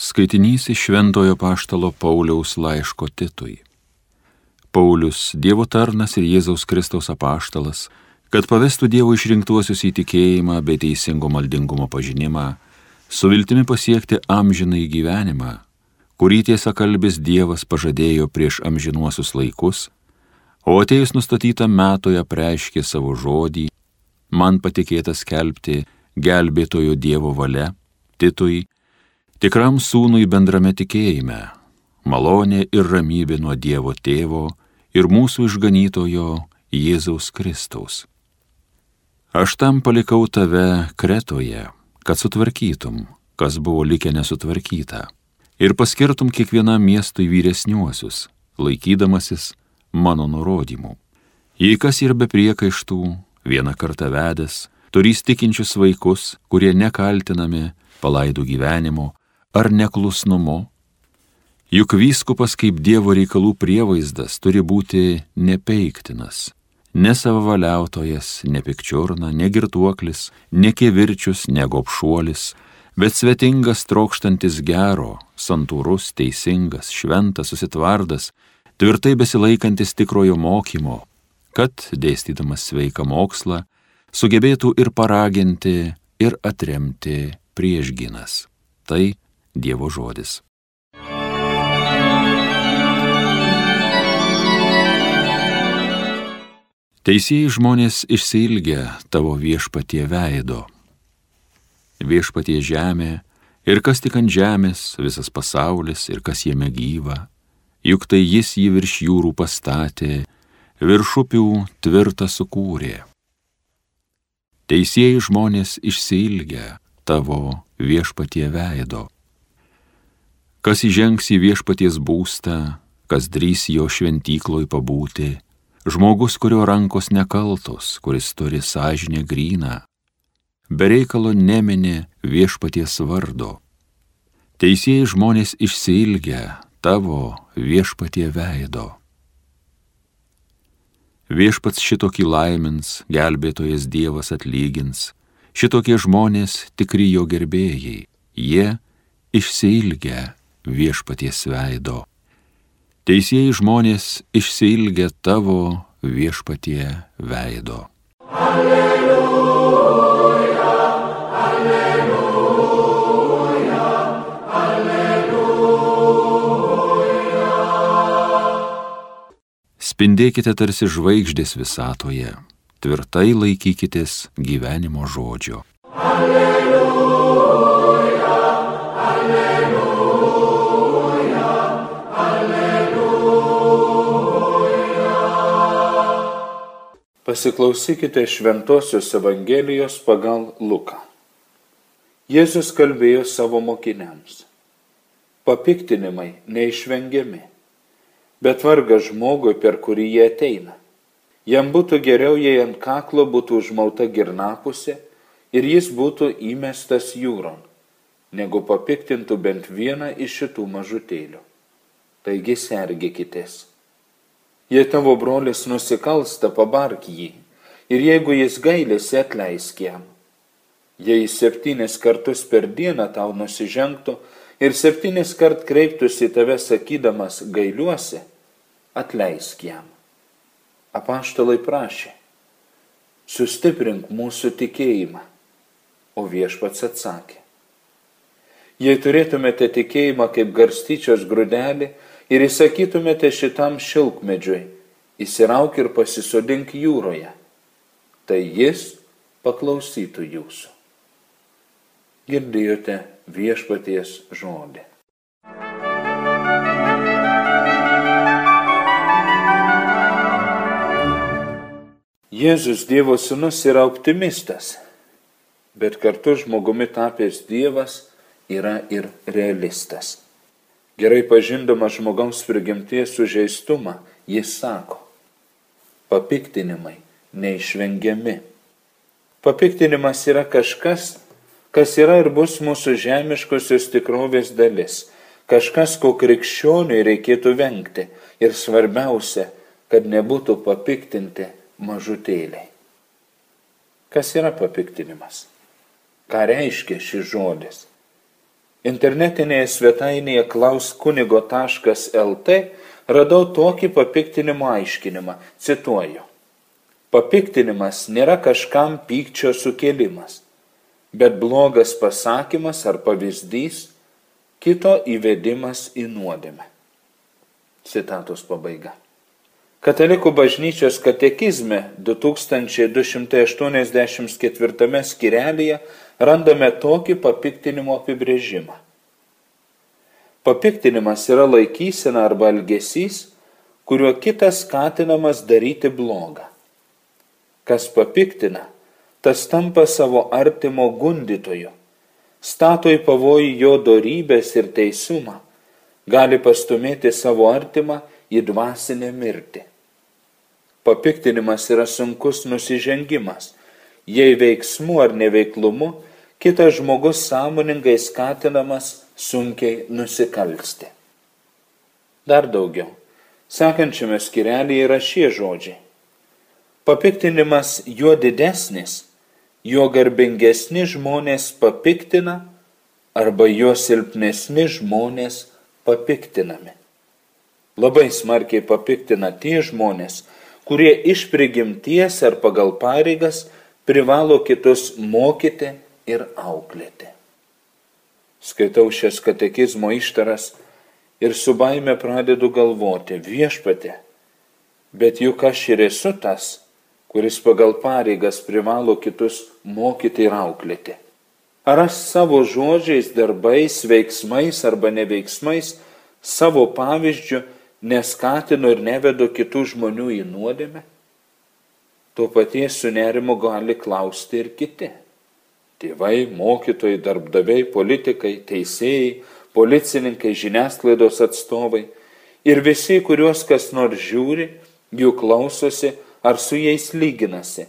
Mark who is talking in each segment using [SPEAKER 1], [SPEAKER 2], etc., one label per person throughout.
[SPEAKER 1] Skaitinys iš Šventojo Paštalo Pauliaus laiško Titui. Paulius, Dievo tarnas ir Jėzaus Kristaus apaštalas, kad pavestų Dievo išrinktuosius į tikėjimą bei teisingo maldingumo pažinimą, su viltimi pasiekti amžiną į gyvenimą, kurį tiesa kalbis Dievas pažadėjo prieš amžinuosius laikus, o atėjus nustatytą metoje preiškė savo žodį, man patikėta skelbti gelbėtojo Dievo valia, Titui, tikram sūnui bendrame tikėjime, malonė ir ramybė nuo Dievo tėvo ir mūsų išganytojo Jėzaus Kristaus. Aš tam palikau tave Kretoje, kad sutvarkytum, kas buvo likę nesutvarkyta, ir paskirtum kiekvienam miestui vyresniuosius, laikydamasis mano nurodymų. Jei kas ir be priekaištų, vieną kartą vedęs, turys tikinčius vaikus, kurie nekaltinami palaidų gyvenimo, ar neklusnumu? Juk vyskupas kaip Dievo reikalų prievaizdas turi būti nepeiktinas, nesavavaliautojas, nepikčiurna, negirtuoklis, nekevirčius, negopšuolis, bet svetingas trokštantis gero, santūrus, teisingas, šventas, susitvardas, tvirtai besilaikantis tikrojo mokymo, kad, dėstydamas sveiką mokslą, sugebėtų ir paraginti, ir atremti priešginas. Tai Dievo žodis. Teisėjai žmonės išsilgia tavo viešpatie veido. Viešpatie žemė ir kas tik ant žemės, visas pasaulis ir kas jame gyva, juk tai jis jį virš jūrų pastatė, virš upių tvirtą sukūrė. Teisėjai žmonės išsilgia tavo viešpatie veido. Kas įžengs į viešpaties būstą, kas drys jo šventykloj pabūti, žmogus, kurio rankos nekaltos, kuris turi sąžinę gryną, bereikalo neminė viešpaties vardo. Teisėjai žmonės išsilgia tavo viešpatie veido. Viešpats šitokį laimins, gelbėtojas Dievas atlygins, šitokie žmonės tikri jo gerbėjai, jie išsilgia viešpaties veido. Teisėjai žmonės išsilgia tavo viešpatie veido. Alleluja, alleluja, alleluja. Spindėkite tarsi žvaigždės visatoje, tvirtai laikykitės gyvenimo žodžio. Alleluja.
[SPEAKER 2] Pasiklausykite Šventojios Evangelijos pagal Luką. Jėzus kalbėjo savo mokiniams. Papiktinimai neišvengiami, bet varga žmogui, per kurį jie ateina. Jam būtų geriau, jei ant kaklo būtų užmauta girnapusė ir jis būtų įmestas jūron, negu papiktintų bent vieną iš šitų mažutėlių. Taigi sergėkitės. Jei tavo brolis nusikalsta, pabark jį, ir jeigu jis gailėsi, atleisk jam. Jei septynis kartus per dieną tau nusižengtų ir septynis kart kreiptųsi tave sakydamas gailiuosi, atleisk jam. Apaštalai prašė, sustiprink mūsų tikėjimą, o viešpats atsakė. Jei turėtumėte tikėjimą kaip garstyčios grūdelį, ir įsakytumėte šitam šilkmedžiui, įsirauk ir pasisodink jūroje, tai jis paklausytų jūsų. Girdėjote viešpaties žodį. Jėzus Dievo sūnus yra optimistas, bet kartu žmogumi tapęs Dievas yra ir realistas. Gerai pažindamas žmogaus prigimties sužeistumą, jis sako, papiktinimai neišvengiami. Papiktinimas yra kažkas, kas yra ir bus mūsų žemiškosios tikrovės dalis, kažkas, ko krikščioniui reikėtų vengti ir svarbiausia, kad nebūtų papiktinti mažutėliai. Kas yra papiktinimas? Ką reiškia šis žodis? Internetinėje svetainėje klauskunigo.lt radau tokį papiktinimo aiškinimą. Cituoju. Papiktinimas nėra kažkam pykčio sukėlimas, bet blogas pasakymas ar pavyzdys kito įvedimas į nuodėmę. Citatos pabaiga. Katalikų bažnyčios katekizme 2284 skirelėje randame tokį papiktinimo apibrėžimą. Papiktinimas yra laikysena arba elgesys, kuriuo kitas skatinamas daryti blogą. Kas papiktina, tas tampa savo artimo gundytoju, stato į pavojų jo dorybės ir teisumą, gali pastumėti savo artimą į dvasinę mirtį. Papiktinimas yra sunkus nusižengimas, jei veiksmu ar neveiklumu kitas žmogus sąmoningai skatinamas sunkiai nusikalsti. Dar daugiau. Sekančiame skirelėje yra šie žodžiai Papiktinimas juo didesnis, juo garbingesni žmonės papiktina arba juo silpnesni žmonės papiktinami. Labai smarkiai papiktina tie žmonės, kurie iš prigimties ar pagal pareigas privalo kitus mokyti ir auklėti. Skaitau šias katekizmo ištaras ir su baime pradedu galvoti viešpate, bet juk aš ir esu tas, kuris pagal pareigas privalo kitus mokyti ir auklėti. Ar aš savo žodžiais, darbais, veiksmais arba neveiksmais, savo pavyzdžių neskatinu ir nevedu kitų žmonių į nuodėmę? Tuo paties su nerimu gali klausti ir kiti. Tėvai, mokytojai, darbdaviai, politikai, teisėjai, policininkai, žiniasklaidos atstovai ir visi, kuriuos kas nors žiūri, jų klausosi, ar su jais lyginasi,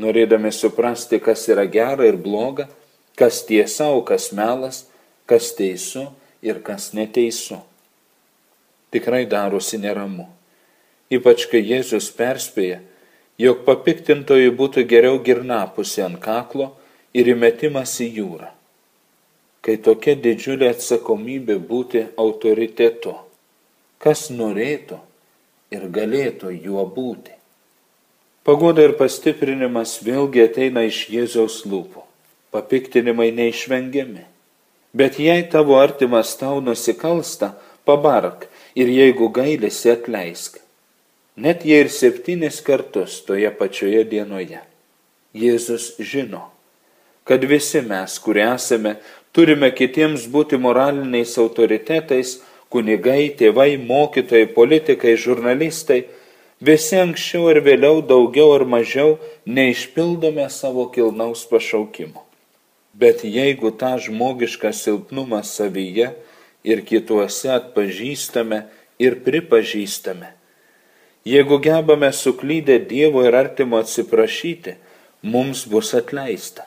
[SPEAKER 2] norėdami suprasti, kas yra gera ir bloga, kas tiesa, o kas melas, kas teisu ir kas neteisu. Tikrai darosi neramu. Ypač kai Jėzus perspėja, jog papiktintojui būtų geriau girnapusė ant kaklo ir įmetimas į jūrą. Kai tokia didžiulė atsakomybė būti autoritetu, kas norėtų ir galėtų juo būti. Pagoda ir pastiprinimas vėlgi ateina iš Jėzaus lūpų. Papiktinimai neišvengiami. Bet jei tavo artimas tau nusikalsta, pabark ir jeigu gailisi atleisk. Net jei ir septynis kartus toje pačioje dienoje. Jėzus žino, kad visi mes, kurie esame, turime kitiems būti moraliniais autoritetais, kunigai, tėvai, mokytojai, politikai, žurnalistai, Visi anksčiau ar vėliau daugiau ar mažiau neišpildome savo kilnaus pašaukimo. Bet jeigu tą žmogišką silpnumą savyje ir kituose atpažįstame ir pripažįstame, jeigu gebame suklydę Dievo ir artimo atsiprašyti, mums bus atleista.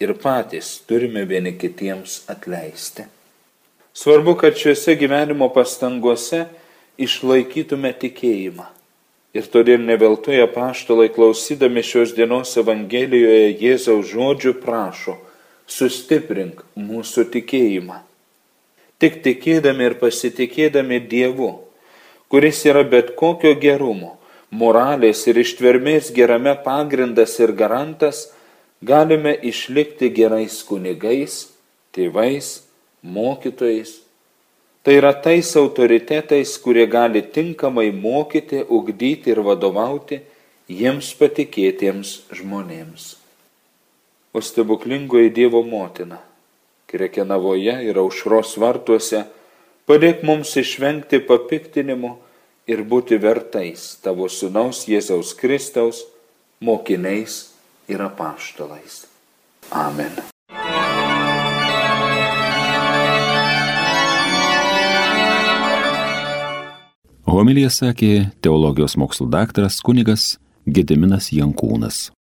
[SPEAKER 2] Ir patys turime vieni kitiems atleisti. Svarbu, kad šiuose gyvenimo pastanguose išlaikytume tikėjimą. Ir todėl neveltui apaštalai klausydami šios dienos Evangelijoje Jėzaus žodžių prašo, sustiprink mūsų tikėjimą. Tik tikėdami ir pasitikėdami Dievu, kuris yra bet kokio gerumo, moralės ir ištvermės gerame pagrindas ir garantas, galime išlikti gerais kunigais, tėvais, mokytojais Tai yra tais autoritetais, kurie gali tinkamai mokyti, ugdyti ir vadovauti jiems patikėtiems žmonėms. O stebuklingoji Dievo motina, Krekenavoje ir aušros vartuose, padėk mums išvengti papiktinimo ir būti vertais tavo sunaus Jėzaus Kristaus mokiniais ir apaštalais. Amen.
[SPEAKER 1] Homilija sakė teologijos mokslų daktaras kunigas Gediminas Jankūnas.